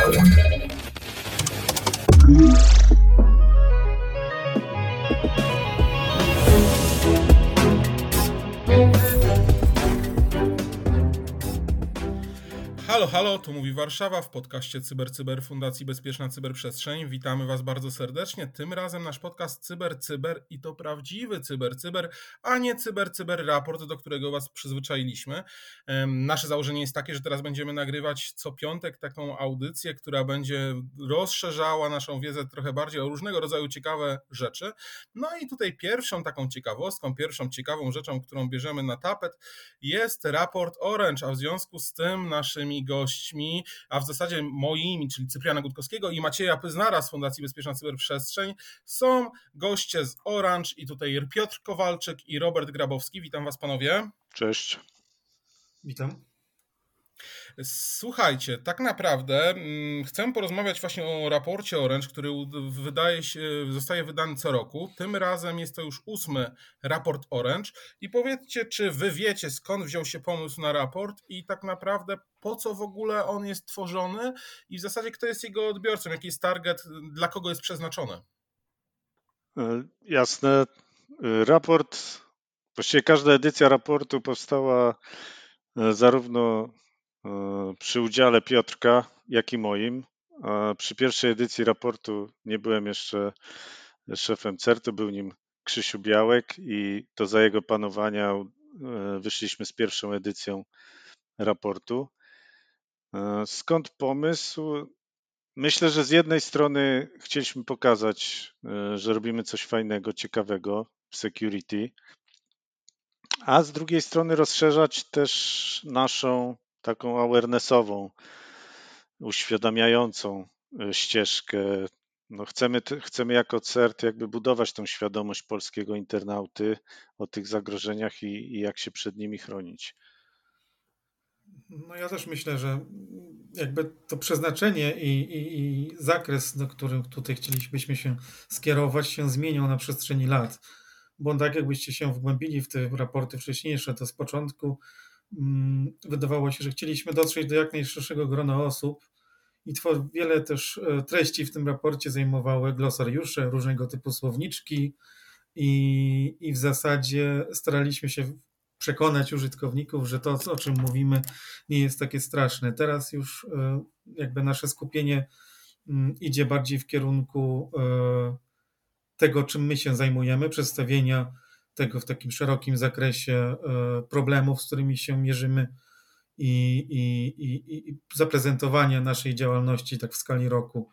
Halo, halo, tu mówi Warszawa w podcaście Cyber Cyber Fundacji Bezpieczna Cyberprzestrzeń. Witamy Was bardzo serdecznie. Tym razem nasz podcast Cyber Cyber i to prawdziwy Cyber Cyber, a nie Cyber Cyber Raport, do którego Was przyzwyczailiśmy. Nasze założenie jest takie, że teraz będziemy nagrywać co piątek taką audycję, która będzie rozszerzała naszą wiedzę trochę bardziej o różnego rodzaju ciekawe rzeczy. No i tutaj pierwszą taką ciekawostką, pierwszą ciekawą rzeczą, którą bierzemy na tapet jest raport Orange, a w związku z tym naszymi gośćmi, a w zasadzie moimi, czyli Cypriana Gutkowskiego i Macieja Pyznara z Fundacji Bezpieczna Cyberprzestrzeń są goście z Orange i tutaj Piotr Kowalczyk i Robert Grabowski. Witam was panowie. Cześć. Witam. Słuchajcie, tak naprawdę mm, chcę porozmawiać właśnie o raporcie Orange, który wydaje się, zostaje wydany co roku. Tym razem jest to już ósmy raport Orange. I powiedzcie, czy wy wiecie, skąd wziął się pomysł na raport i tak naprawdę po co w ogóle on jest tworzony i w zasadzie kto jest jego odbiorcą, jaki jest target, dla kogo jest przeznaczony? E, jasne. E, raport, właściwie każda edycja raportu powstała e, zarówno przy udziale Piotrka, jak i moim. Przy pierwszej edycji raportu nie byłem jeszcze szefem CERT-u, był nim Krzysiu Białek i to za jego panowania wyszliśmy z pierwszą edycją raportu. Skąd pomysł? Myślę, że z jednej strony chcieliśmy pokazać, że robimy coś fajnego, ciekawego w security, a z drugiej strony rozszerzać też naszą taką awarenessową, uświadamiającą e, ścieżkę. No chcemy, chcemy jako CERT jakby budować tą świadomość polskiego internauty o tych zagrożeniach i, i jak się przed nimi chronić. No ja też myślę, że jakby to przeznaczenie i, i, i zakres, do którym tutaj chcielibyśmy się skierować, się zmieniał na przestrzeni lat. Bo tak jakbyście się wgłębili w te raporty wcześniejsze, to z początku wydawało się, że chcieliśmy dotrzeć do jak najszerszego grona osób i wiele też e, treści w tym raporcie zajmowały glosariusze, różnego typu słowniczki i, i w zasadzie staraliśmy się przekonać użytkowników, że to, o czym mówimy, nie jest takie straszne. Teraz już e, jakby nasze skupienie mm, idzie bardziej w kierunku e, tego, czym my się zajmujemy, przedstawienia tego w takim szerokim zakresie e, problemów, z którymi się mierzymy i, i, i, i zaprezentowania naszej działalności tak w skali roku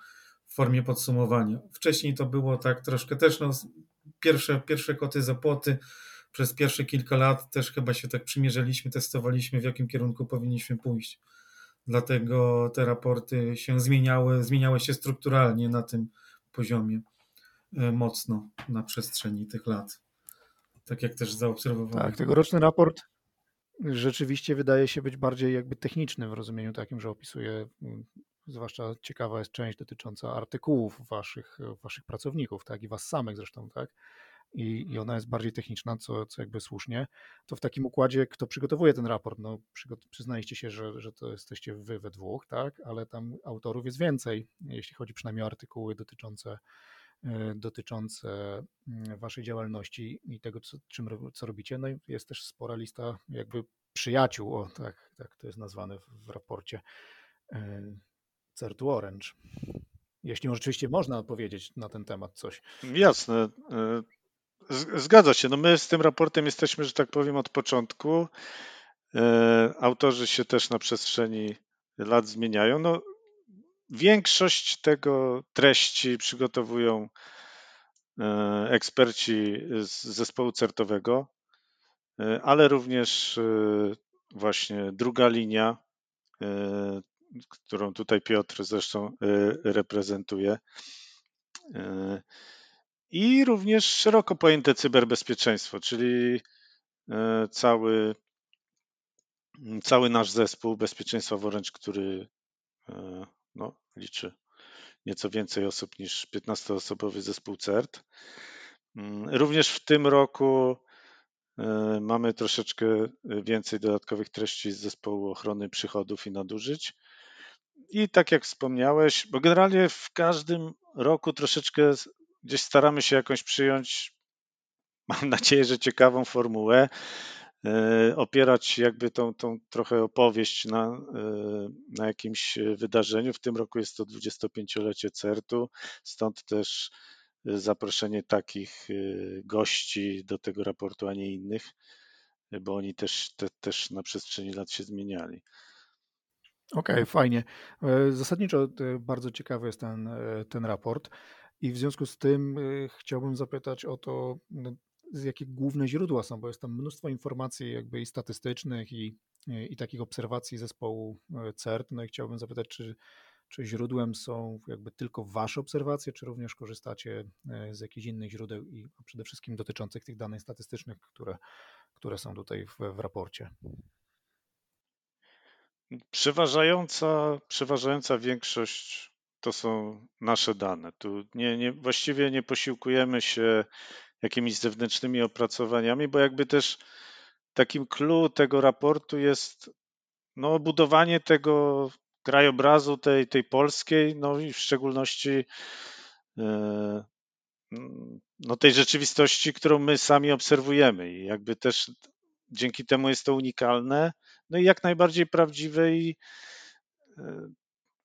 w formie podsumowania. Wcześniej to było tak troszkę też no, pierwsze, pierwsze koty za płoty. Przez pierwsze kilka lat też chyba się tak przymierzaliśmy, testowaliśmy, w jakim kierunku powinniśmy pójść. Dlatego te raporty się zmieniały, zmieniały się strukturalnie na tym poziomie e, mocno na przestrzeni tych lat tak jak też zaobserwowałem. Tak, tegoroczny raport rzeczywiście wydaje się być bardziej jakby techniczny w rozumieniu takim, że opisuje, mm, zwłaszcza ciekawa jest część dotycząca artykułów waszych, waszych pracowników, tak, i was samych zresztą, tak, i, i ona jest bardziej techniczna, co, co jakby słusznie, to w takim układzie, kto przygotowuje ten raport, no przyznaliście się, że, że to jesteście wy we dwóch, tak, ale tam autorów jest więcej, jeśli chodzi przynajmniej o artykuły dotyczące dotyczące mm, waszej działalności i tego, co, czym, co robicie. No i jest też spora lista jakby przyjaciół, o tak, tak to jest nazwane w raporcie e, CERT Orange. Jeśli rzeczywiście można powiedzieć na ten temat coś. Jasne. E, zgadza się. No my z tym raportem jesteśmy, że tak powiem, od początku. Autorzy się też na przestrzeni lat zmieniają. No, Większość tego treści przygotowują e, eksperci z zespołu certowego, e, ale również e, właśnie druga linia, którą tutaj Piotr zresztą reprezentuje. I również szeroko pojęte cyberbezpieczeństwo, czyli cały, cały nasz zespół bezpieczeństwa w który no, liczy nieco więcej osób niż 15-osobowy zespół CERT. Mm, również w tym roku e, mamy troszeczkę więcej dodatkowych treści z zespołu ochrony przychodów i nadużyć. I tak jak wspomniałeś, bo generalnie w każdym roku troszeczkę gdzieś staramy się jakąś przyjąć, mam nadzieję, że ciekawą formułę, opierać jakby tą, tą trochę opowieść na, e, na jakimś wydarzeniu. W tym roku jest to 25-lecie CERT-u, stąd też zaproszenie takich gości do tego raportu, a nie innych, bo oni też, te, też na przestrzeni lat się zmieniali. Okej, okay, fajnie. E, zasadniczo e, bardzo ciekawy jest ten, e, ten raport i w związku z tym chciałbym zapytać o to, z jakie główne źródła są, bo jest tam mnóstwo informacji jakby i statystycznych i, i takich obserwacji zespołu CERT, no i chciałbym zapytać, czy, czy źródłem są jakby tylko wasze obserwacje, czy również korzystacie z jakichś innych źródeł i przede wszystkim dotyczących tych danych statystycznych, które, które są tutaj w, w raporcie? Przeważająca, przeważająca większość to są nasze dane. Tu nie, nie, właściwie nie posiłkujemy się jakimiś zewnętrznymi opracowaniami, bo jakby też takim clue tego raportu jest no, budowanie tego krajobrazu tej, tej polskiej, no i w szczególności e, no, tej rzeczywistości, którą my sami obserwujemy. I jakby też dzięki temu jest to unikalne, no i jak najbardziej prawdziwe i e,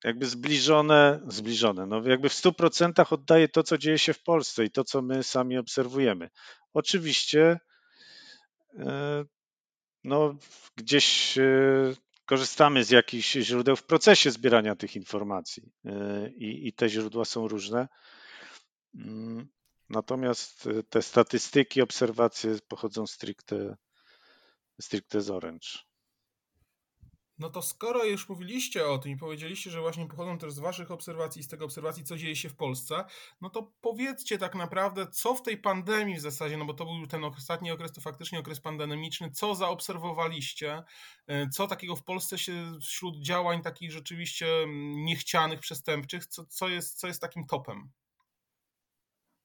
jakby zbliżone, zbliżone, no jakby w 100% oddaje to, co dzieje się w Polsce i to, co my sami obserwujemy. Oczywiście e, no, gdzieś e, korzystamy z jakichś źródeł w procesie zbierania tych informacji i, i te źródła są różne. Mm, natomiast te statystyki, obserwacje pochodzą stricte, stricte z Orange. No to skoro już mówiliście o tym i powiedzieliście, że właśnie pochodzą też z waszych obserwacji, z tego obserwacji, co dzieje się w Polsce, no to powiedzcie tak naprawdę, co w tej pandemii w zasadzie, no bo to był ten ostatni okres, to faktycznie okres pandemiczny, co zaobserwowaliście, e, co takiego w Polsce się wśród działań takich rzeczywiście mm, niechcianych, przestępczych, co, co, jest, co jest takim topem?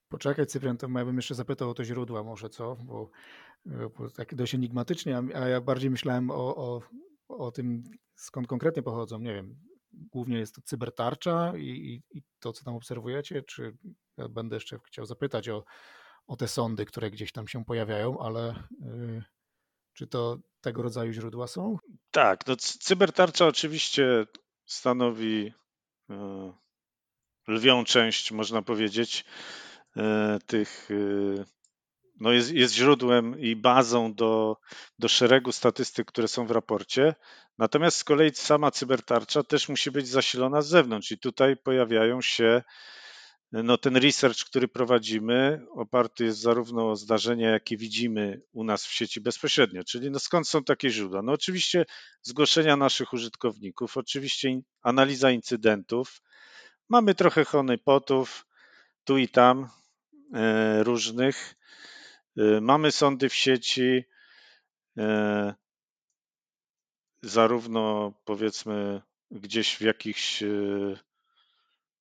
Poczekaj, Cyprian, to ja bym jeszcze zapytał o to źródła może, co? Bo, bo tak dość enigmatycznie, a ja bardziej myślałem o, o o tym, skąd konkretnie pochodzą, nie wiem, głównie jest to cybertarcza i, i, to, co tam obserwujecie, czy ja będę jeszcze chciał zapytać o, o te sądy, które gdzieś tam się pojawiają, ale yy, czy to tego rodzaju źródła są? Tak, no cybertarcza oczywiście stanowi yy, lwią część, można powiedzieć, yy, tych y, no jest, jest źródłem i bazą do, do szeregu statystyk, które są w raporcie. Natomiast z kolei sama cybertarcza też musi być zasilona z zewnątrz i tutaj pojawiają się no ten research, który prowadzimy, oparty jest zarówno o zdarzenia, jakie widzimy u nas w sieci bezpośrednio, czyli no skąd są takie źródła? No oczywiście zgłoszenia naszych użytkowników, oczywiście analiza incydentów, mamy trochę honeypotów tu i tam e, różnych, mamy sądy w sieci, y, zarówno powiedzmy gdzieś w jakichś y,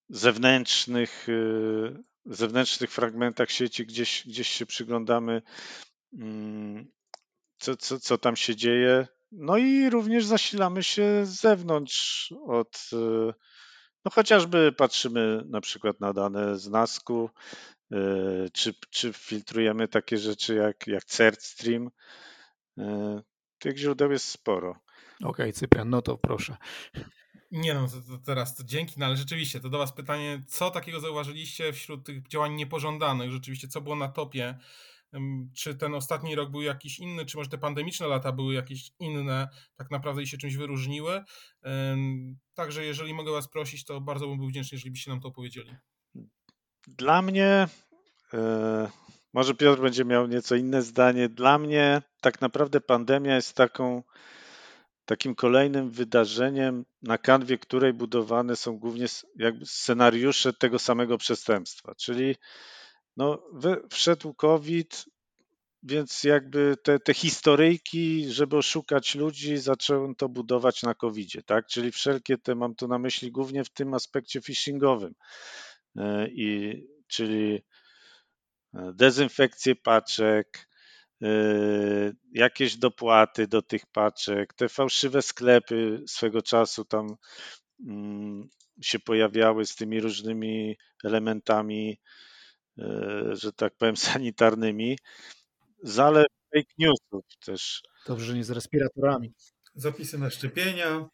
zewnętrznych, zewnętrznych fragmentach sieci, gdzieś, gdzieś się przyglądamy, mm, co, co, co tam się dzieje. No i również zasilamy się z zewnątrz od no chociażby patrzymy na przykład na dane z NASK-u, E, czy, czy filtrujemy takie rzeczy jak, jak CertStream. E, tych źródeł jest sporo. Okej, okay, Cyprian, no to proszę. Nie no, to, to teraz to dzięki, no ale rzeczywiście, to do Was pytanie, co takiego zauważyliście wśród tych działań niepożądanych, rzeczywiście, co było na topie? Czy ten ostatni rok był jakiś inny, czy może te pandemiczne lata były jakieś inne, tak naprawdę i się czymś wyróżniły? Także jeżeli mogę Was prosić, to bardzo bym był wdzięczny, jeżeli byście nam to opowiedzieli. Dla mnie, e, może Piotr będzie miał nieco inne zdanie. Dla mnie tak naprawdę pandemia jest taką, takim kolejnym wydarzeniem, na kanwie której budowane są głównie jakby scenariusze tego samego przestępstwa. Czyli no, wszedł COVID, więc jakby te, te historyjki, żeby oszukać ludzi, zacząłem to budować na COVID-zie, tak? Czyli wszelkie te, mam tu na myśli głównie w tym aspekcie phishingowym. E, i czyli e, dezynfekcję paczek, e, jakieś dopłaty do tych paczek, te fałszywe sklepy swego czasu tam mm, się pojawiały z tymi różnymi elementami, że tak powiem, sanitarnymi. Zalew fake newsów też. Dobrze, że nie z respiratorami. Zapisy na szczepienia.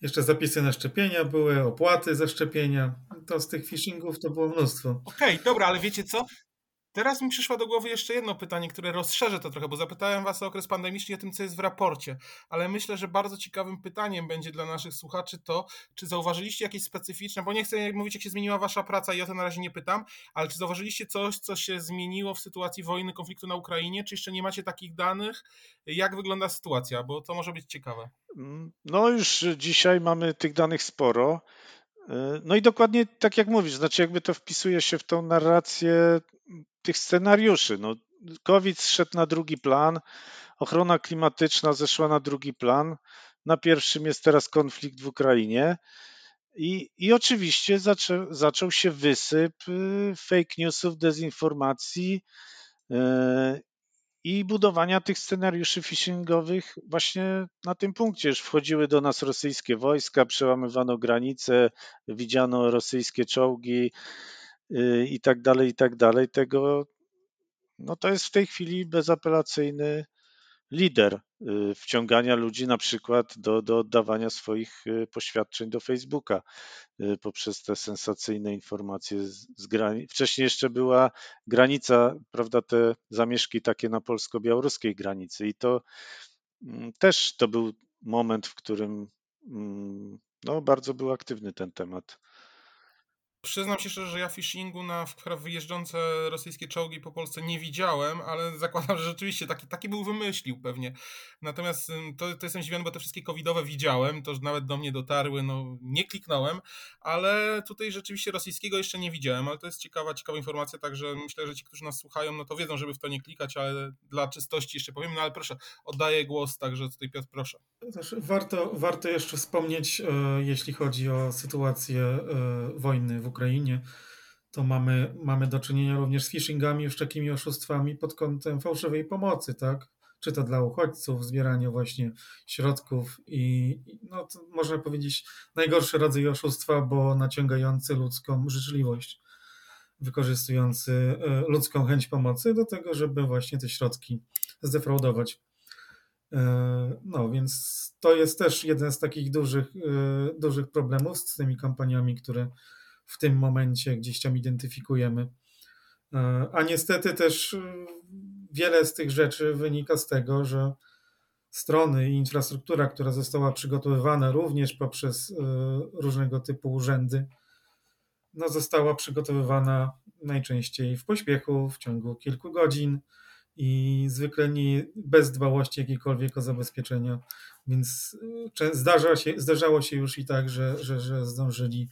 Jeszcze zapisy na szczepienia były, opłaty za szczepienia. To z tych phishingów to było mnóstwo. Okej, dobra, ale wiecie co? Teraz mi przyszło do głowy jeszcze jedno pytanie, które rozszerzę to trochę, bo zapytałem Was o okres pandemiczny i o tym, co jest w raporcie, ale myślę, że bardzo ciekawym pytaniem będzie dla naszych słuchaczy to, czy zauważyliście jakieś specyficzne, bo nie chcę mówić, jak się zmieniła Wasza praca i o to na razie nie pytam, ale czy zauważyliście coś, co się zmieniło w sytuacji wojny, konfliktu na Ukrainie, czy jeszcze nie macie takich danych? Jak wygląda sytuacja, bo to może być ciekawe. No już dzisiaj mamy tych danych sporo. E, no i dokładnie tak jak mówisz, znaczy jakby to wpisuje się w tą narrację tych scenariuszy. No, COVID zszedł na drugi plan, ochrona klimatyczna zeszła na drugi plan. Na pierwszym jest teraz konflikt w Ukrainie. I, i oczywiście zaczą, zaczął się wysyp y, fake newsów, dezinformacji e, i budowania tych scenariuszy phishingowych właśnie na tym punkcie. Już wchodziły do nas rosyjskie wojska, przełamywano granice, widziano rosyjskie czołgi y, i tak dalej, i tak dalej. Tego, no to jest w tej chwili bezapelacyjny lider y, wciągania ludzi na przykład do, do oddawania swoich y, poświadczeń do Facebooka y, poprzez te sensacyjne informacje z, z granic. Wcześniej jeszcze była granica, prawda, te zamieszki takie na polsko-białoruskiej granicy i to mm, też to był moment, w którym mm, no, bardzo był aktywny ten temat. Przyznam się szczerze, że ja phishingu na wyjeżdżące rosyjskie czołgi po Polsce nie widziałem, ale zakładam, że rzeczywiście taki, taki był wymyślił pewnie. Natomiast to, to jestem zdziwiony, bo te wszystkie covidowe widziałem, to nawet do mnie dotarły, no nie kliknąłem, ale tutaj rzeczywiście rosyjskiego jeszcze nie widziałem, ale to jest ciekawa, ciekawa informacja, także myślę, że ci, którzy nas słuchają, no to wiedzą, żeby w to nie klikać, ale dla czystości jeszcze powiem, no ale proszę, oddaję głos, także tutaj Piotr, proszę. Warto, warto jeszcze wspomnieć, e, jeśli chodzi o sytuację e, wojny w Ukrainie, to mamy, mamy do czynienia również z phishingami, już takimi oszustwami pod kątem fałszywej pomocy, tak? Czy to dla uchodźców, zbieranie właśnie środków i no, można powiedzieć najgorszy rodzaj oszustwa, bo naciągający ludzką życzliwość, wykorzystujący e, ludzką chęć pomocy do tego, żeby właśnie te środki zdefraudować. E, no, więc to jest też jeden z takich dużych, e, dużych problemów z tymi kampaniami, które w tym momencie gdzieś tam identyfikujemy. E, a niestety też wiele z tych rzeczy wynika z tego, że strony i infrastruktura, która została przygotowywana również poprzez różnego typu urzędy, no została przygotowywana najczęściej w pośpiechu, w ciągu kilku godzin i zwykle nie bez dbałości jakiejkolwiek o zabezpieczenia, więc e, zdarza się, zdarzało się już i tak, że, że, że zdążyli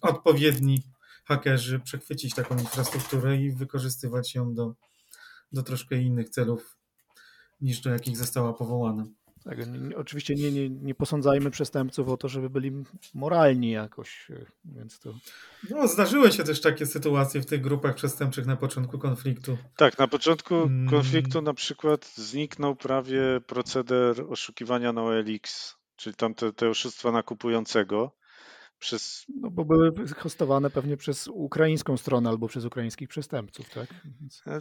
odpowiedni hakerzy przechwycić taką infrastrukturę i wykorzystywać ją do, do troszkę innych celów niż do jakich została powołana. Tak, nie, oczywiście nie, nie, nie posądzajmy przestępców o to, żeby byli moralni jakoś, e, więc to... No, zdarzyły się też takie sytuacje w tych grupach przestępczych na początku konfliktu. Tak, na początku hmm. konfliktu na przykład zniknął prawie proceder oszukiwania na OLX, czyli tam te, te oszustwa nakupującego. Przez... No bo były hostowane pewnie przez ukraińską stronę albo przez ukraińskich przestępców, tak? Więc... E,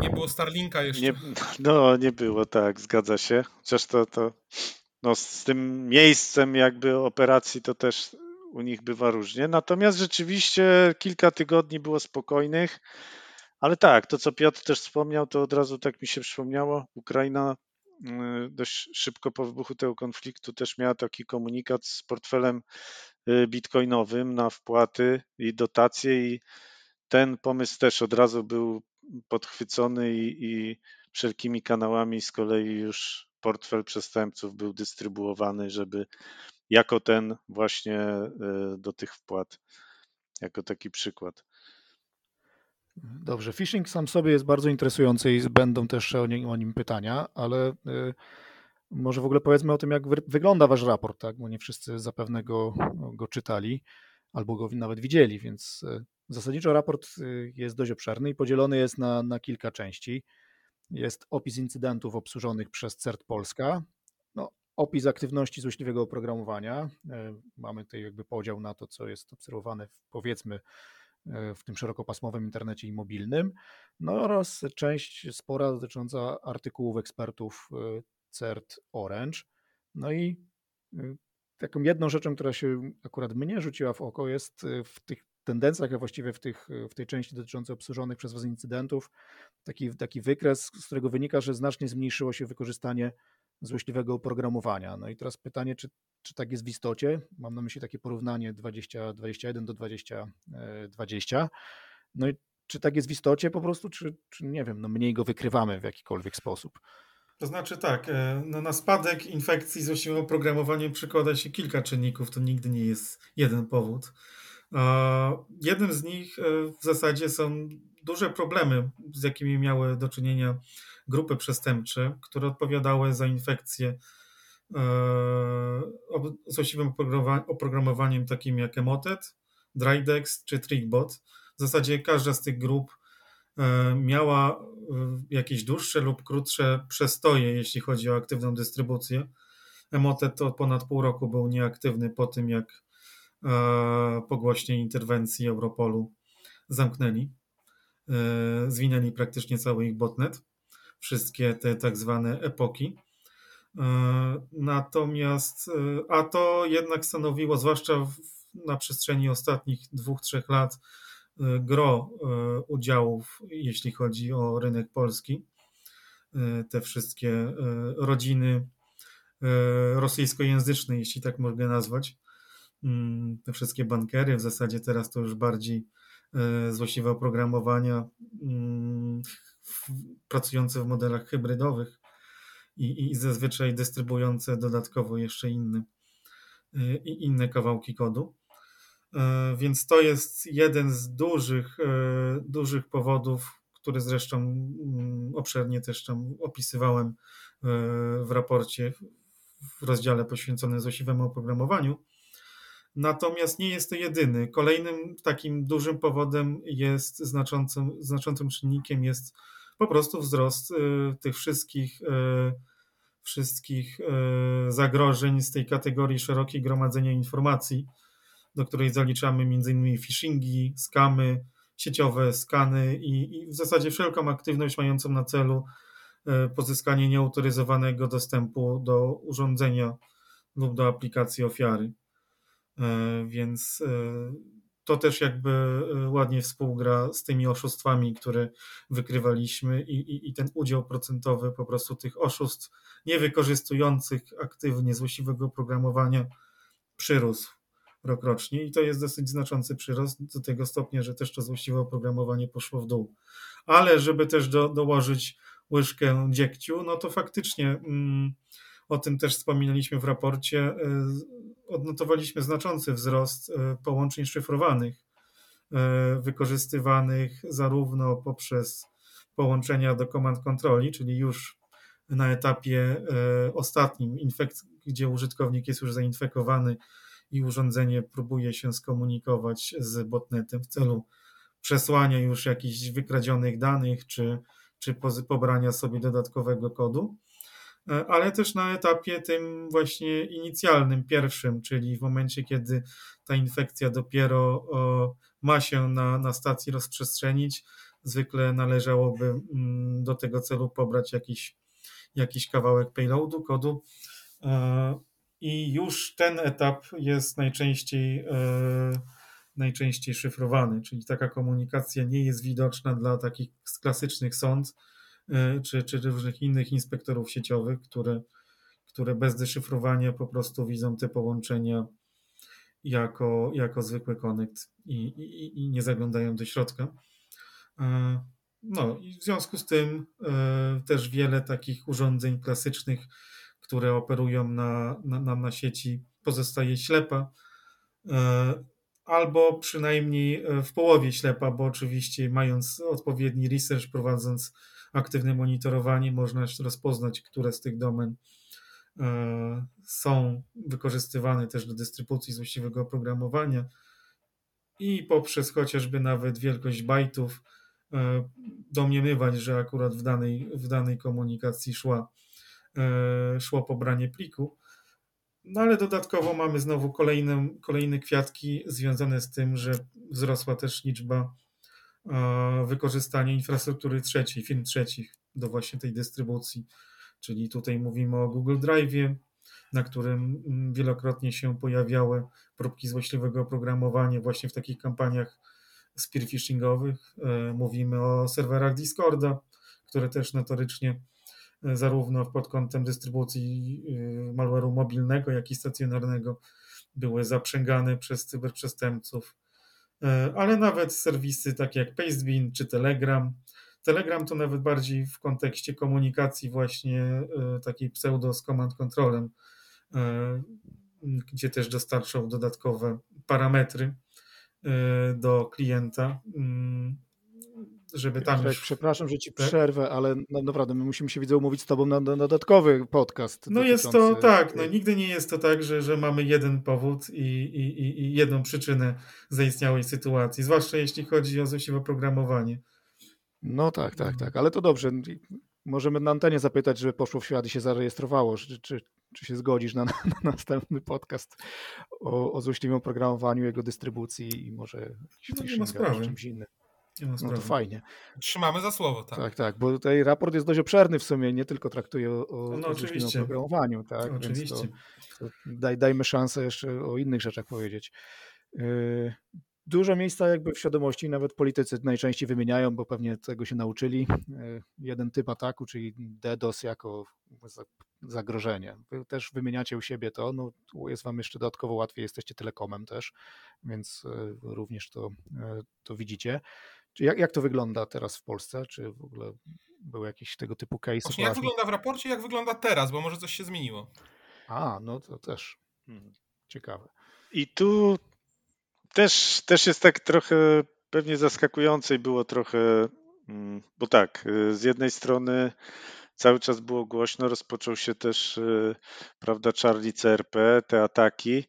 nie było Starlinka jeszcze. Nie, no, nie było, tak, zgadza się. Chociaż to, to no, z tym miejscem jakby operacji to też u nich bywa różnie. Natomiast rzeczywiście kilka tygodni było spokojnych. Ale tak, to co Piotr też wspomniał, to od razu tak mi się przypomniało. Ukraina dość szybko po wybuchu tego konfliktu też miała taki komunikat z portfelem y, bitcoinowym na wpłaty i dotacje i ten pomysł też od razu był podchwycony i, i wszelkimi kanałami z kolei już portfel przestępców był dystrybuowany, żeby jako ten właśnie e, do tych wpłat, jako taki przykład. Dobrze, phishing sam sobie jest bardzo interesujący i będą też o o nim pytania, ale e, może w ogóle powiedzmy o tym, jak wygląda wasz raport, tak? bo nie wszyscy zapewne go, go czytali albo go nawet widzieli, więc e, Zasadniczo raport y, jest dość obszerny i podzielony jest na, na kilka części. Jest opis incydentów obsłużonych przez CERT Polska. No, opis aktywności złośliwego oprogramowania. Mamy tutaj jakby podział na to, co jest obserwowane w, powiedzmy w tym szerokopasmowym internecie i mobilnym, no oraz część spora dotycząca artykułów ekspertów CERT Orange. No i taką jedną rzeczą, która się akurat mnie rzuciła w oko jest w tych tendencjach, a właściwie w, tych, w tej części dotyczącej obsłużonych przez Was incydentów, taki, taki wykres, z którego wynika, że znacznie zmniejszyło się wykorzystanie złośliwego oprogramowania. No i teraz pytanie, czy, czy tak jest w istocie? Mam na myśli takie porównanie 2021 do 2020. No i czy tak jest w istocie po prostu, czy, czy nie wiem, no mniej go wykrywamy w jakikolwiek sposób? To znaczy tak, e, no na spadek infekcji złośliwego oprogramowaniem przykłada się kilka czynników, to nigdy nie jest jeden powód. Jednym z nich e, w zasadzie są duże problemy, z jakimi miały do czynienia grupy przestępcze, które odpowiadały za infekcje złośliwym oprogramowaniem takim jak Emotet, Drydex czy Trickbot. W zasadzie każda z tych grup e, miała e, jakieś dłuższe lub krótsze przestoje, jeśli chodzi o aktywną dystrybucję. Emotet to ponad pół roku był nieaktywny po tym, jak E, po głośnej interwencji Europolu zamknęli. E, zwinęli praktycznie cały ich botnet, wszystkie te tak zwane epoki. E, natomiast, a to jednak stanowiło, zwłaszcza w, na przestrzeni ostatnich dwóch, trzech lat, gro udziałów, jeśli chodzi o rynek polski. Te wszystkie rodziny rosyjskojęzyczne, jeśli tak mogę nazwać, Mm, te wszystkie bankery, w zasadzie teraz to już bardziej e, złośliwe oprogramowania mm, pracujące w modelach hybrydowych i, i zazwyczaj dystrybuujące dodatkowo jeszcze inne, e, inne kawałki kodu. E, więc to jest jeden z dużych, dużych powodów, który zresztą mm, obszernie też tam opisywałem w raporcie w rozdziale poświęconym złośliwemu oprogramowaniu. Natomiast nie jest to jedyny. Kolejnym takim dużym powodem jest znaczącym, znaczącym czynnikiem jest po prostu wzrost y, tych wszystkich, y, wszystkich y, zagrożeń z tej kategorii szerokiej gromadzenia informacji, do której zaliczamy m.in. phishingi, skamy, sieciowe skany i, i w zasadzie wszelką aktywność mającą na celu pozyskanie nieautoryzowanego dostępu do urządzenia lub do aplikacji ofiary. Więc to też jakby e, ładnie współgra z tymi oszustwami, które wykrywaliśmy i, i, i ten udział procentowy po prostu tych oszustw niewykorzystujących aktywnie złośliwego programowania przyrósł rokrocznie i to jest dosyć znaczący przyrost do tego stopnia, że też to złośliwe oprogramowanie poszło w dół. Ale żeby też do, dołożyć łyżkę dziegciu, no to faktycznie mm, o tym też wspominaliśmy w raporcie, odnotowaliśmy znaczący wzrost e, połączeń szyfrowanych, e, wykorzystywanych zarówno poprzez połączenia do command kontroli, czyli już na etapie e, ostatnim, gdzie użytkownik jest już zainfekowany i urządzenie próbuje się skomunikować z botnetem w celu przesłania już jakichś wykradzionych danych czy, czy pobrania sobie dodatkowego kodu. E, ale też na etapie tym właśnie inicjalnym, pierwszym, czyli w momencie, kiedy ta infekcja dopiero ma się na, na stacji rozprzestrzenić, zwykle należałoby mm, do tego celu pobrać jakiś, jakiś kawałek payloadu, kodu. E, I już ten etap jest najczęściej, e, najczęściej szyfrowany, czyli taka komunikacja nie jest widoczna dla takich klasycznych E, czy, czy różnych innych inspektorów sieciowych, które, które bez deszyfrowania po prostu widzą te połączenia jako, jako zwykły konekt i, i, i nie zaglądają do środka. E, no i w związku z tym e, też wiele takich urządzeń klasycznych, które operują na, na, na sieci, pozostaje ślepa albo przynajmniej w połowie ślepa, bo oczywiście mając odpowiedni research, prowadząc aktywne monitorowanie, można rozpoznać, które z tych domen e, są wykorzystywane też do dystrybucji złośliwego oprogramowania i poprzez chociażby nawet wielkość bajtów e, domniemywać, że akurat w danej, w danej komunikacji szła, e, szło pobranie pliku. No ale dodatkowo mamy znowu kolejne, kolejne kwiatki związane z tym, że wzrosła też liczba e, wykorzystania infrastruktury trzeciej, firm trzecich do właśnie tej dystrybucji. Czyli tutaj mówimy o Google Drive, na którym mm, wielokrotnie się pojawiały próbki złośliwego oprogramowania właśnie w takich kampaniach spearphishingowych. E, mówimy o serwerach Discorda, które też notorycznie e, zarówno pod kątem dystrybucji malware'u mobilnego, jak i stacjonarnego były zaprzęgane przez cyberprzestępców. Ale nawet serwisy takie jak Pastebin czy Telegram. Telegram to nawet bardziej w kontekście komunikacji właśnie takiej pseudo z command controlem, gdzie też dostarczał dodatkowe parametry do klienta, mm, żeby tam już... Przepraszam, że ci tak? przerwę, ale naprawdę my musimy się widzę umówić z tobą na, na dodatkowy podcast. No jest to tak, no nigdy nie jest to tak, że, że mamy jeden powód i, i, i jedną przyczynę zaistniałej sytuacji, zwłaszcza jeśli chodzi o złośliwe programowanie. No tak, tak, tak, ale to dobrze. Możemy na antenie zapytać, żeby poszło w świat i się zarejestrowało, czy, czy, czy się zgodzisz na, na następny podcast o, o złośliwym programowaniu, jego dystrybucji i może no, nie ma sprawy. czymś innym. No to fajnie. Trzymamy za słowo, tak. Tak, tak, bo tutaj raport jest dość obszerny w sumie, nie tylko traktuje o, o, no, o programowaniu, tak? Oczywiście. Więc to, to daj, dajmy szansę jeszcze o innych rzeczach powiedzieć. Yy, Dużo miejsca jakby w świadomości, nawet politycy najczęściej wymieniają, bo pewnie tego się nauczyli. E, jeden typ ataku, czyli DDoS jako zagrożenie. Wy też wymieniacie u siebie to, no jest wam jeszcze dodatkowo łatwiej, jesteście telekomem też, więc e, również to, to widzicie. Jak, jak to wygląda teraz w Polsce? Czy w ogóle były jakieś tego typu case? Właśnie jak wygląda w raporcie, jak wygląda teraz, bo może coś się zmieniło. A, no to też hmm. ciekawe. I tu też, też jest tak trochę pewnie zaskakujące i było trochę, mm, bo tak, y, z jednej strony cały czas było głośno, rozpoczął się też, y, prawda, Charlie CRP, te ataki,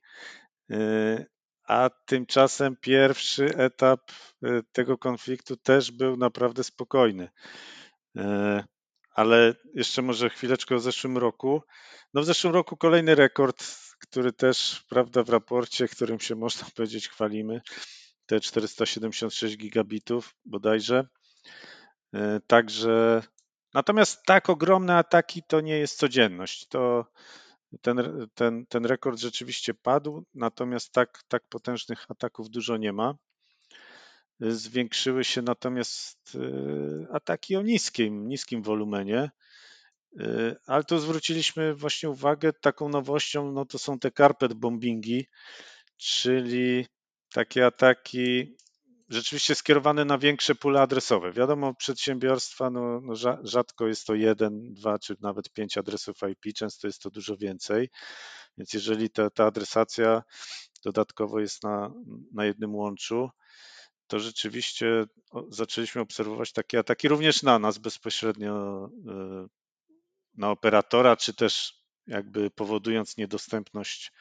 y, a tymczasem pierwszy etap tego konfliktu też był naprawdę spokojny. Ale jeszcze może chwileczkę o zeszłym roku. No w zeszłym roku kolejny rekord który też, prawda, w raporcie, którym się można powiedzieć chwalimy, te 476 gigabitów bodajże. E, także natomiast tak ogromne ataki to nie jest codzienność. To ten, ten, ten rekord rzeczywiście padł, natomiast tak, tak potężnych ataków dużo nie ma. Zwiększyły się natomiast e, ataki o niskim, niskim wolumenie. Y, ale tu zwróciliśmy właśnie uwagę, taką nowością no to są te carpet bombingi, czyli takie ataki rzeczywiście skierowane na większe pule adresowe. Wiadomo, przedsiębiorstwa, no, no rzadko jest to jeden, dwa czy nawet pięć adresów IP, często jest to dużo więcej. Więc jeżeli ta, ta adresacja dodatkowo jest na, na jednym łączu, to rzeczywiście zaczęliśmy obserwować takie ataki również na nas bezpośrednio y, na operatora, czy też jakby powodując niedostępność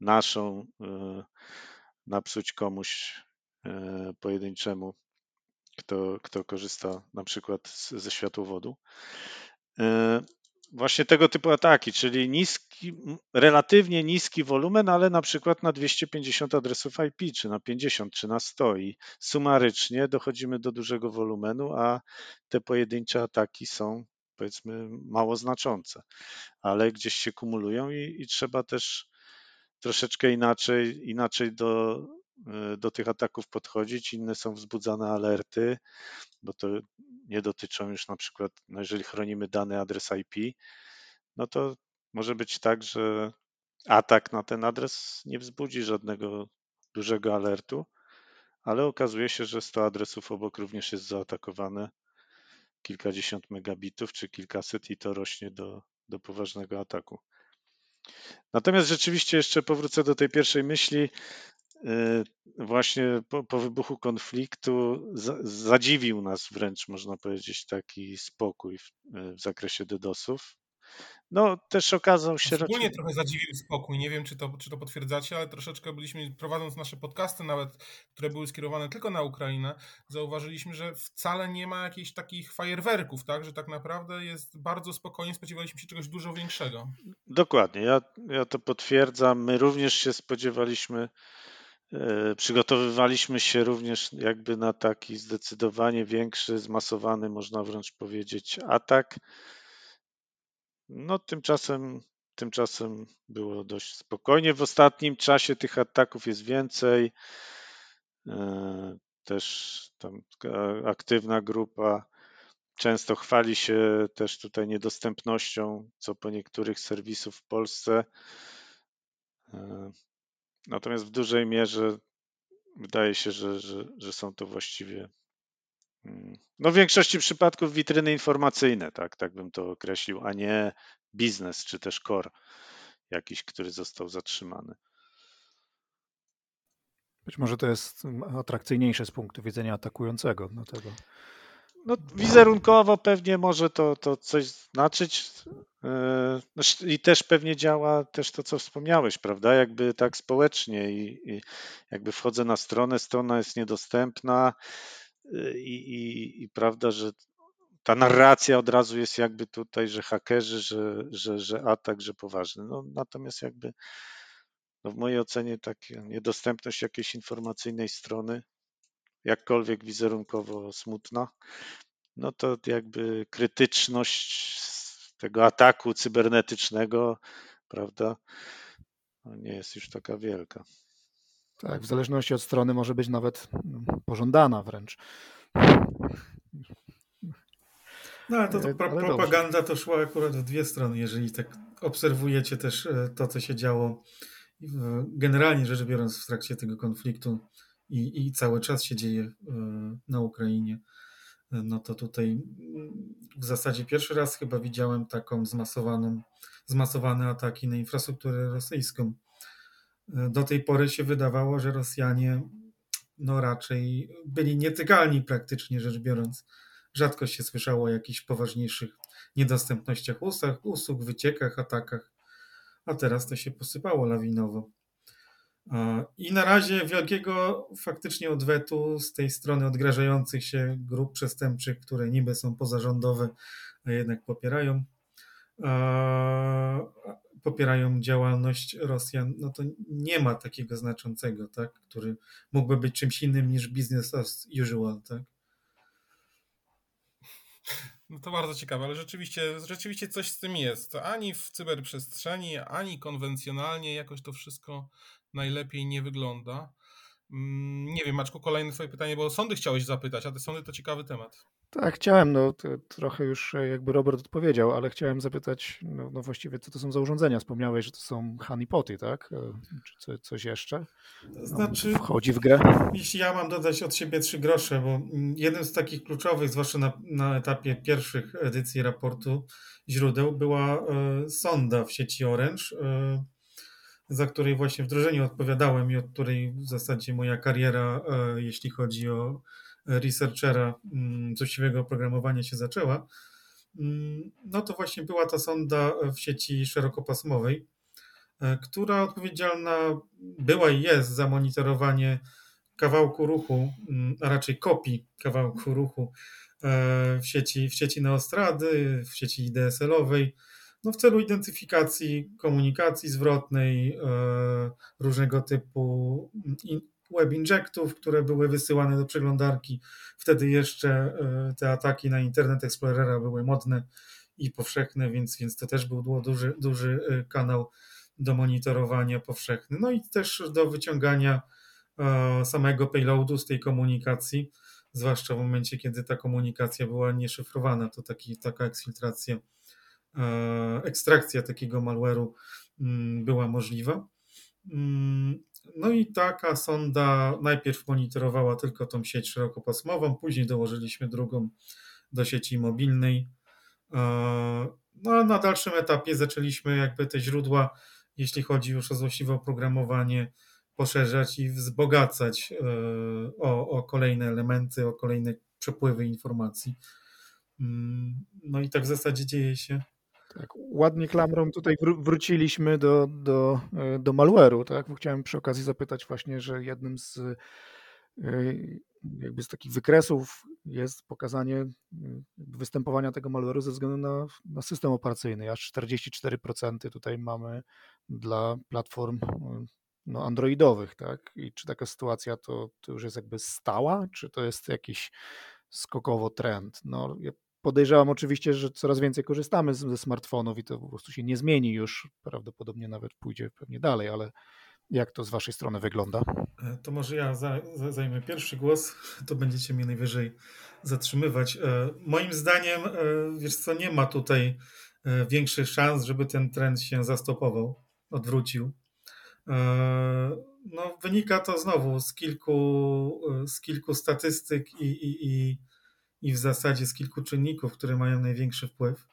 naszą, e, napsuć komuś e, pojedynczemu, kto, kto korzysta na przykład ze światłowodu. E, właśnie tego typu ataki, czyli niski, relatywnie niski wolumen, ale na przykład na 250 adresów IP, czy na 50, czy na 100 i sumarycznie dochodzimy do dużego wolumenu, a te pojedyncze ataki są powiedzmy mało znaczące, ale gdzieś się kumulują i, i trzeba też troszeczkę inaczej, inaczej do, e, do tych ataków podchodzić. Inne są wzbudzane alerty, bo to nie dotyczą już na przykład, no jeżeli chronimy dany adres IP, no to może być tak, że atak na ten adres nie wzbudzi żadnego dużego alertu, ale okazuje się, że 100 adresów obok również jest zaatakowane kilkadziesiąt megabitów czy kilkaset i to rośnie do, do poważnego ataku. Natomiast rzeczywiście jeszcze powrócę do tej pierwszej myśli. Y, właśnie po, po wybuchu konfliktu zadziwił nas wręcz, można powiedzieć, taki spokój w, w zakresie DDoSów. No też okazał się... Szczególnie raczej... trochę zadziwił spokój, nie wiem czy to, czy to potwierdzacie, ale troszeczkę byliśmy, prowadząc nasze podcasty nawet, które były skierowane tylko na Ukrainę, zauważyliśmy, że wcale nie ma jakichś takich fajerwerków, tak, że tak naprawdę jest bardzo spokojnie, spodziewaliśmy się czegoś dużo większego. Dokładnie, ja, ja to potwierdzam, my również się spodziewaliśmy Przygotowywaliśmy się również jakby na taki zdecydowanie większy, zmasowany, można wręcz powiedzieć, atak. No tymczasem, tymczasem było dość spokojnie. W ostatnim czasie tych ataków jest więcej. E, też tam aktywna grupa często chwali się też tutaj niedostępnością, co po niektórych serwisów w Polsce. Natomiast w dużej mierze wydaje się, że, że, że są to właściwie Mm. No w większości przypadków witryny informacyjne, tak, tak bym to określił, a nie biznes czy też core jakiś, który został zatrzymany. Być może to jest atrakcyjniejsze z punktu widzenia atakującego. Dlatego. No, wizerunkowo pewnie może to, to coś znaczyć i też pewnie działa też to, co wspomniałeś, prawda? Jakby tak społecznie i, i jakby wchodzę na stronę, strona jest niedostępna, i, i, i prawda, że ta narracja od razu jest jakby tutaj, że hakerzy, że, że, że atak, że poważny. No, natomiast jakby no w mojej ocenie taka niedostępność jakiejś informacyjnej strony, jakkolwiek wizerunkowo smutna, no to jakby krytyczność tego ataku cybernetycznego, prawda, no nie jest już taka wielka. Tak, w zależności od strony może być nawet mm, pożądana wręcz. No ale to, to pro, propaganda to szła akurat w dwie strony, jeżeli tak obserwujecie też e, to, co się działo generalnie rzecz biorąc w trakcie tego konfliktu i, i cały czas się dzieje e, na Ukrainie, no to tutaj mm, w zasadzie pierwszy raz chyba widziałem taką zmasowaną, zmasowane ataki na infrastrukturę rosyjską do tej pory się wydawało, że Rosjanie no raczej byli nietykalni praktycznie rzecz biorąc. Rzadko się słyszało o jakichś poważniejszych niedostępnościach usług, usług, wyciekach, atakach, a teraz to się posypało lawinowo. I na razie wielkiego faktycznie odwetu z tej strony odgrażających się grup przestępczych, które niby są pozarządowe, a jednak popierają popierają działalność Rosjan, no to nie ma takiego znaczącego, tak, który mógłby być czymś innym niż business as usual, tak. No to bardzo ciekawe, ale rzeczywiście, rzeczywiście coś z tym jest. Ani w cyberprzestrzeni, ani konwencjonalnie jakoś to wszystko najlepiej nie wygląda. Mm, nie wiem, Maczku, kolejne twoje pytanie, bo o sądy chciałeś zapytać, a te sądy to ciekawy temat. Tak, chciałem, no trochę już e, jakby Robert odpowiedział, ale chciałem zapytać, no, no, właściwie co to są za urządzenia? Wspomniałeś, że to są honeypoty, tak? E, czy co, coś jeszcze? No, znaczy, wchodzi w grę? Jeśli ja mam dodać od siebie trzy grosze, bo mm, jednym z takich kluczowych, zwłaszcza na, na etapie pierwszych edycji raportu źródeł, była e, sonda w sieci Orange, e, za której właśnie wdrożeniu odpowiadałem i od której w zasadzie moja kariera, e, jeśli chodzi o researchera mm, złośliwego oprogramowania się zaczęła, mm, no to właśnie była ta sonda w sieci szerokopasmowej, e, która odpowiedzialna była i jest za monitorowanie kawałku ruchu, mm, a raczej kopii kawałku ruchu e, w sieci, w sieci Neostrady, w sieci DSL-owej, no w celu identyfikacji komunikacji zwrotnej, e, różnego typu web injectów, które były wysyłane do przeglądarki. Wtedy jeszcze e, te ataki na Internet Explorera były modne i powszechne, więc, więc to też był duży, duży e, kanał do monitorowania powszechny. No i też do wyciągania samego payloadu z tej komunikacji, zwłaszcza w momencie, kiedy ta komunikacja była nieszyfrowana, to taki, taka eksfiltracja, ekstrakcja takiego malware'u mm, była możliwa. Mm, no i taka sonda najpierw monitorowała tylko tą sieć szerokopasmową, później dołożyliśmy drugą do sieci mobilnej. E, no a na dalszym etapie zaczęliśmy jakby te źródła, jeśli chodzi już o złośliwe oprogramowanie, poszerzać i wzbogacać e, o, o kolejne elementy, o kolejne przepływy informacji. Mm, no i tak w zasadzie dzieje się Tak, ładnie klamrą tutaj wróciliśmy do, do, e, do malware'u, tak? Chciałem przy okazji zapytać właśnie, że jednym z e, jakby z takich wykresów jest pokazanie e, występowania tego malware'u ze względu na, na system operacyjny. Aż 44% tutaj mamy dla platform no, androidowych, tak? I czy taka sytuacja to, to już jest jakby stała, czy to jest jakiś skokowo trend? No, ja podejrzewam oczywiście, że coraz więcej korzystamy ze smartfonów i to po prostu się nie zmieni już, prawdopodobnie nawet pójdzie pewnie dalej, ale jak to z waszej strony wygląda? E, to może ja za, za, zajmę pierwszy głos, to będziecie mnie najwyżej zatrzymywać. E, moim zdaniem, e, wiesz co, nie ma tutaj większych szans, żeby ten trend się zastopował, odwrócił. No, wynika to znowu z kilku, z kilku statystyk i, i, i, i w zasadzie z kilku czynników, które mają największy wpływ.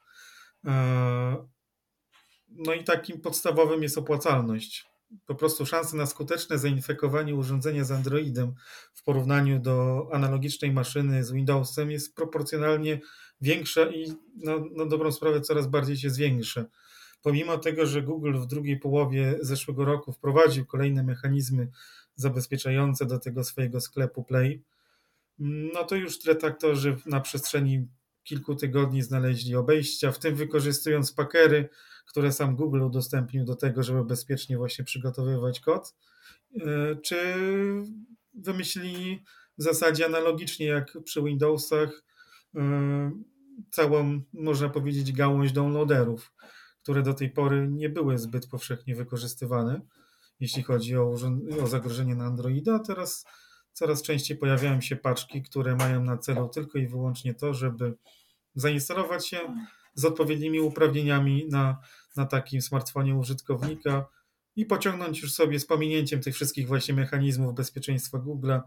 No i takim podstawowym jest opłacalność. Po prostu szanse na skuteczne zainfekowanie urządzenia z Androidem w porównaniu do analogicznej maszyny z Windowsem jest proporcjonalnie większa i no, na dobrą sprawę coraz bardziej się zwiększa pomimo tego, że Google w drugiej połowie zeszłego roku wprowadził kolejne mechanizmy zabezpieczające do tego swojego sklepu Play, no to już detektorzy na przestrzeni kilku tygodni znaleźli obejścia, w tym wykorzystując pakery, które sam Google udostępnił do tego, żeby bezpiecznie właśnie przygotowywać kod, e, czy wymyślili w zasadzie analogicznie jak przy Windowsach e, całą, można powiedzieć, gałąź downloaderów które do tej pory nie były zbyt powszechnie wykorzystywane, jeśli chodzi o, o zagrożenie na Androida. Teraz coraz częściej pojawiają się paczki, które mają na celu tylko i wyłącznie to, żeby zainstalować się z odpowiednimi uprawnieniami na, na takim smartfonie użytkownika i pociągnąć już sobie z pominięciem tych wszystkich właśnie mechanizmów bezpieczeństwa Google'a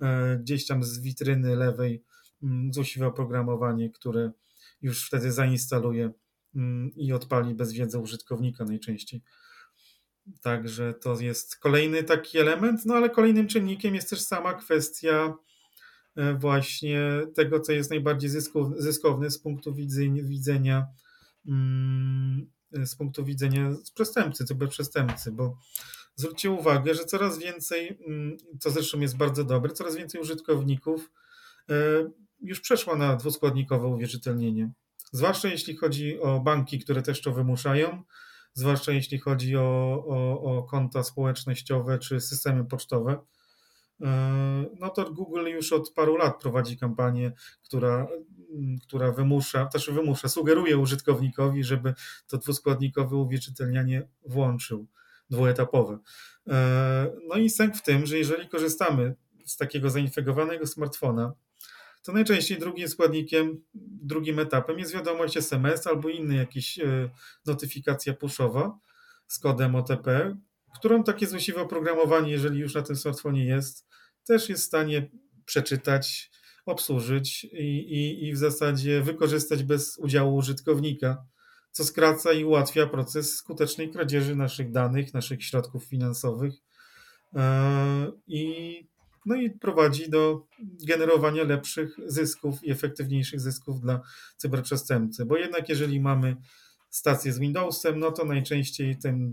e, gdzieś tam z witryny lewej mm, złośliwe oprogramowanie, które już wtedy zainstaluje Mm, i odpali bez wiedzy użytkownika najczęściej. Także to jest kolejny taki element, no ale kolejnym czynnikiem jest też sama kwestia e, właśnie tego, co jest najbardziej zyskowne z punktu widzenia mm, z punktu widzenia przestępcy, cyberprzestępcy, bo zwróćcie uwagę, że coraz więcej, mm, co zresztą jest bardzo dobre, coraz więcej użytkowników e, już przeszło na dwuskładnikowe uwierzytelnienie. Zwłaszcza jeśli chodzi o banki, które też to wymuszają, zwłaszcza jeśli chodzi o, o, o konta społecznościowe czy systemy pocztowe. E, no to Google już od paru lat prowadzi kampanię, która, która wymusza, też wymusza, sugeruje użytkownikowi, żeby to dwuskładnikowe uwierzytelnianie włączył, dwuetapowe. E, no i sęk w tym, że jeżeli korzystamy z takiego zainfekowanego smartfona, to najczęściej drugim składnikiem, drugim etapem jest wiadomość SMS albo inny jakiś e, notyfikacja pushowa z kodem OTP, którą takie złośliwe oprogramowanie, jeżeli już na tym smartfonie jest, też jest w stanie przeczytać, obsłużyć i, i, i w zasadzie wykorzystać bez udziału użytkownika, co skraca i ułatwia proces skutecznej kradzieży naszych danych, naszych środków finansowych. E, I no i prowadzi do generowania lepszych zysków i efektywniejszych zysków dla cyberprzestępcy. Bo jednak jeżeli mamy stację z Windowsem, no to najczęściej tym,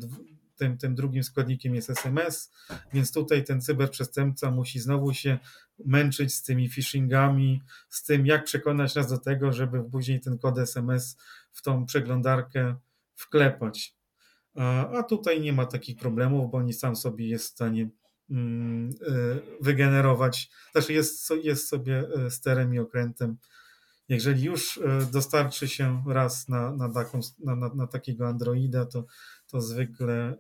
tym, tym drugim składnikiem jest SMS, więc tutaj ten cyberprzestępca musi znowu się męczyć z tymi phishingami, z tym jak przekonać nas do tego, żeby później ten kod SMS w tą przeglądarkę wklepać. A, tutaj nie ma takich problemów, bo oni sam sobie jest w stanie wygenerować, znaczy jest, jest sobie y, sterem i okrętem. Jeżeli już y, dostarczy się raz na, na, taką, na, na takiego Androida, to, to zwykle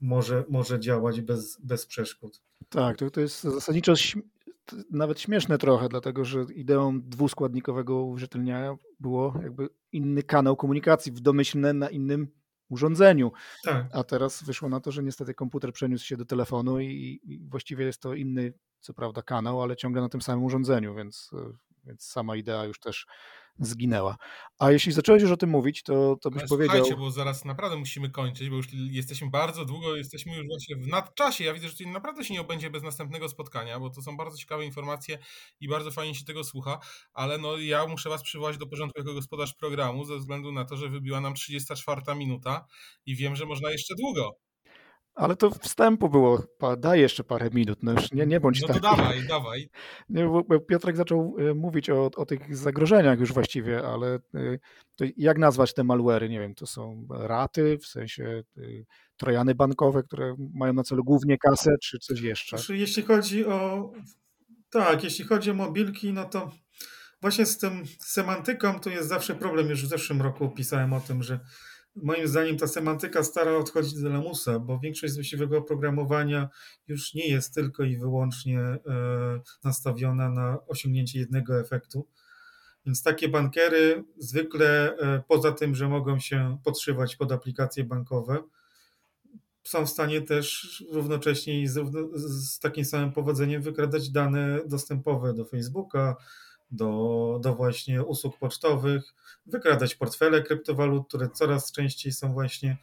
może, może działać bez, bez przeszkód. Tak, to, to jest zasadniczo nawet śmieszne trochę, dlatego że ideą dwuskładnikowego uwierzytelniania było jakby inny kanał komunikacji w domyślne na innym urządzeniu. Tak. A teraz wyszło na to, że niestety komputer przeniósł się do telefonu i, i, właściwie jest to inny, co prawda, kanał, ale ciągle na tym samym urządzeniu, więc, więc sama idea już też zginęła. A jeśli zacząłeś już o tym mówić, to, to byś Ale powiedział... Słuchajcie, bo zaraz naprawdę musimy kończyć, bo już jesteśmy bardzo długo, jesteśmy już właśnie w nadczasie. Ja widzę, że to naprawdę się nie obędzie bez następnego spotkania, bo to są bardzo ciekawe informacje i bardzo fajnie się tego słucha, ale no ja muszę was przywołać do porządku jako gospodarz programu ze względu na to, że wybiła nam 34 minuta i wiem, że można jeszcze długo. Ale to wstępu było, daj jeszcze parę minut, no już nie, nie bądź No tak. to dawaj, dawaj. Nie, bo Piotrek zaczął y, mówić o, o tych zagrożeniach już właściwie, ale to jak nazwać te malwery? Nie wiem, to są raty, w sensie y, trojany bankowe, które mają na celu głównie kasę, czy coś jeszcze? Znaczy, jeśli chodzi o tak, jeśli chodzi o mobilki, no to właśnie z tym semantyką to jest zawsze problem. Już w zeszłym roku pisałem o tym, że moim zdaniem ta semantyka stara odchodzić do lamusa, bo większość właściwego oprogramowania już nie jest tylko i wyłącznie e, nastawiona na osiągnięcie jednego efektu. Więc takie bankery zwykle e, poza tym, że mogą się podszywać pod aplikacje bankowe, są w stanie też równocześnie z, z takim samym powodzeniem wykradać dane dostępowe do Facebooka, do, do właśnie usług pocztowych, wykradać portfele kryptowalut, które coraz częściej są właśnie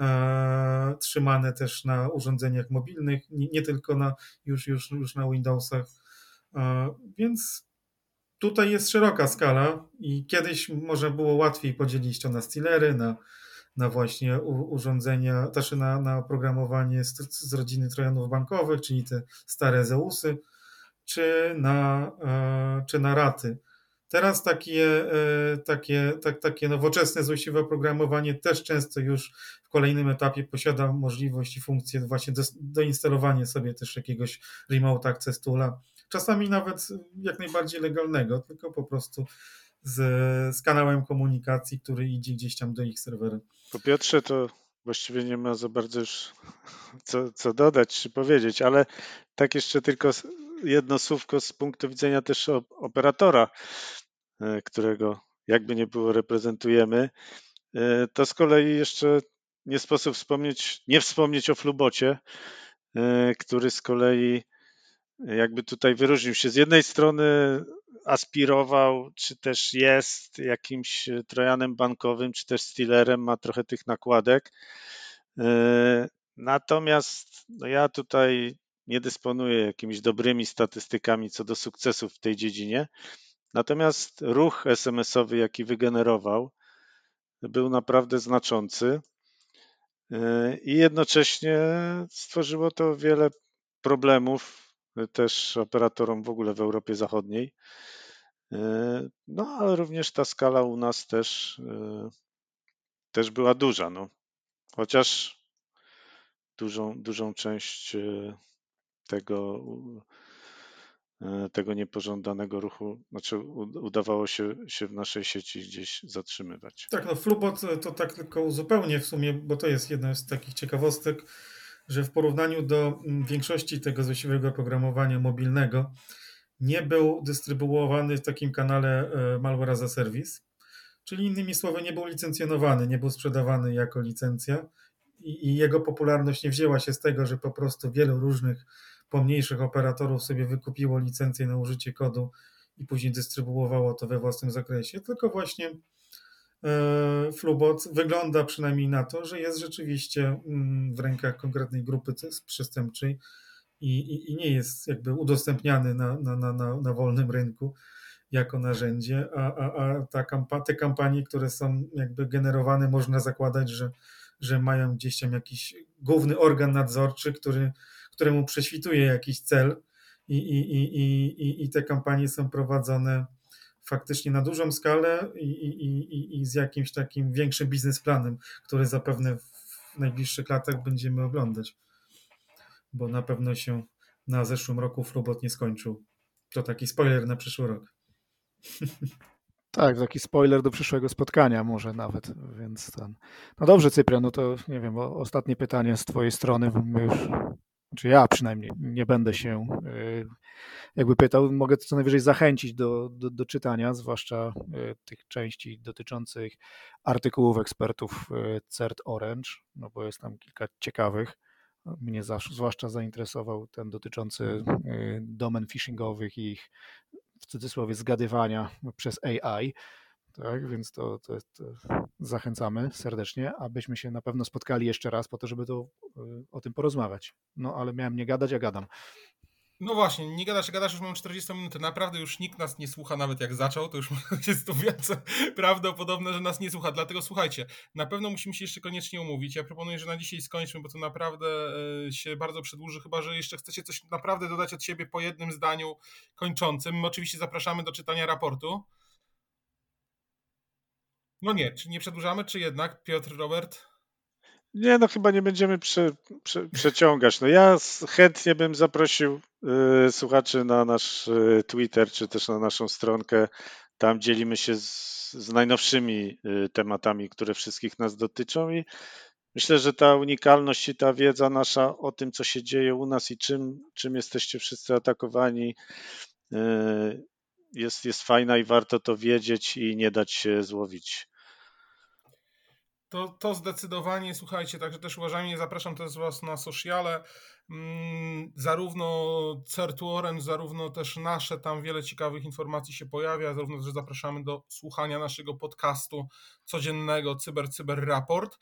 e, trzymane też na urządzeniach mobilnych, nie, nie, tylko na, już, już, już na Windowsach. E, więc tutaj jest szeroka skala i kiedyś można było łatwiej podzielić to na stealery, na, na właśnie urządzenia, też na, na oprogramowanie z, z rodziny trojanów bankowych, czyli te stare Zeusy czy na, e, czy na raty. Teraz takie, e, takie, tak, takie nowoczesne, złośliwe oprogramowanie też często już w kolejnym etapie posiada możliwość i funkcję właśnie do, doinstalowania sobie też jakiegoś remote access toola. Czasami nawet jak najbardziej legalnego, tylko po prostu z, z kanałem komunikacji, który idzie gdzieś tam do ich serwera. Po Piotrze to właściwie nie ma za bardzo już co, co dodać czy powiedzieć, ale tak jeszcze tylko jedno słówko z punktu widzenia też operatora, e, którego jakby nie było reprezentujemy. E, to z kolei jeszcze nie sposób wspomnieć, nie wspomnieć o Flubocie, e, który z kolei jakby tutaj wyróżnił się. Z jednej strony aspirował, czy też jest jakimś trojanem bankowym, czy też stealerem, ma trochę tych nakładek. Natomiast no ja tutaj nie dysponuje jakimiś dobrymi statystykami co do sukcesów w tej dziedzinie. Natomiast ruch SMS-owy, jaki wygenerował, był naprawdę znaczący i jednocześnie stworzyło to wiele problemów też operatorom w ogóle w Europie Zachodniej. No, ale również ta skala u nas też, też była duża. No. Chociaż dużą, dużą część tego, e, tego niepożądanego ruchu, znaczy udawało się, się w naszej sieci gdzieś zatrzymywać. Tak, no Flubot to tak tylko uzupełnię w sumie, bo to jest jedna z takich ciekawostek, że w porównaniu do większości tego złośliwego oprogramowania mobilnego nie był dystrybuowany w takim kanale e, Malware as a Service, czyli innymi słowy nie był licencjonowany, nie był sprzedawany jako licencja i, i jego popularność nie wzięła się z tego, że po prostu wielu różnych pomniejszych operatorów sobie wykupiło licencję na użycie kodu i później dystrybuowało to we własnym zakresie, tylko właśnie e, Flubot wygląda przynajmniej na to, że jest rzeczywiście mm, w rękach konkretnej grupy przestępczej i, i, i nie jest jakby udostępniany na, na, na, na wolnym rynku jako narzędzie, a, a, a ta kampa te kampanie, które są jakby generowane, można zakładać, że, że mają gdzieś tam jakiś główny organ nadzorczy, który któremu prześwituje jakiś cel i, i, i, i, i te kampanie są prowadzone faktycznie na dużą skalę i, i, i, i z jakimś takim większym biznesplanem, który zapewne w najbliższych latach będziemy oglądać. Bo na pewno się na zeszłym roku Flubot nie skończył. To taki spoiler na przyszły rok. Tak, taki spoiler do przyszłego spotkania może nawet, więc ten... No dobrze Cyprian, no to nie wiem, ostatnie pytanie z twojej strony, my już czy ja przynajmniej nie będę się y, jakby pytał, mogę co najwyżej zachęcić do, do, do czytania, zwłaszcza y, tych części dotyczących artykułów ekspertów y, CERT Orange, no bo jest tam kilka ciekawych. Mnie zwłaszcza zainteresował ten dotyczący domen phishingowych i ich w cudzysłowie zgadywania przez AI. Tak? Więc to, to, to zachęcamy serdecznie, abyśmy się na pewno spotkali jeszcze raz po to, żeby to, y, o tym porozmawiać. No ale miałem nie gadać, a gadam. No właśnie, nie gadasz, gadasz, już mam 40 minut. Naprawdę już nikt nas nie słucha, nawet jak zaczął, to już jest to więcej prawdopodobne, że nas nie słucha. Dlatego słuchajcie, na pewno musimy się jeszcze koniecznie umówić. Ja proponuję, że na dzisiaj skończmy, bo to naprawdę e, się bardzo przedłuży, chyba że jeszcze chcecie coś naprawdę dodać od siebie po jednym zdaniu kończącym. My oczywiście zapraszamy do czytania raportu. No nie, czy nie przedłużamy, czy jednak, Piotr, Robert? Nie, no chyba nie będziemy prze, prze, przeciągać. No ja chętnie bym zaprosił y, słuchaczy na nasz y, Twitter, czy też na naszą stronkę. Tam dzielimy się z, z najnowszymi y, tematami, które wszystkich nas dotyczą i myślę, że ta unikalność i ta wiedza nasza o tym, co się dzieje u nas i czym, czym jesteście wszyscy atakowani, jest, jest fajna i warto to wiedzieć i nie dać się złowić. To, to zdecydowanie, słuchajcie, także też uważajcie, zapraszam też Was na sociale, mm, zarówno Certu Orange, zarówno też nasze, tam wiele ciekawych informacji się pojawia, zarówno też zapraszamy do słuchania naszego podcastu codziennego Cyber Cyber Raport.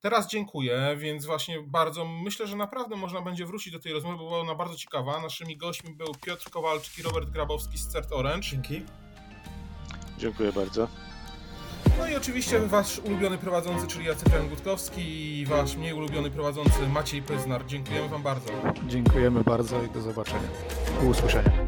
Teraz dziękuję, więc właśnie bardzo, myślę, że naprawdę można będzie wrócić do tej rozmowy, bo była ona bardzo ciekawa. Naszymi gośćmi był Piotr Kowalczyk i Robert Grabowski z Cert Orange. Dzięki. Dziękuję bardzo. No i oczywiście wasz ulubiony prowadzący, czyli Jacek Gutkowski i wasz mniej ulubiony prowadzący Maciej Pyznar. Dziękujemy wam bardzo. Dziękujemy bardzo i do zobaczenia. Do usłyszenia.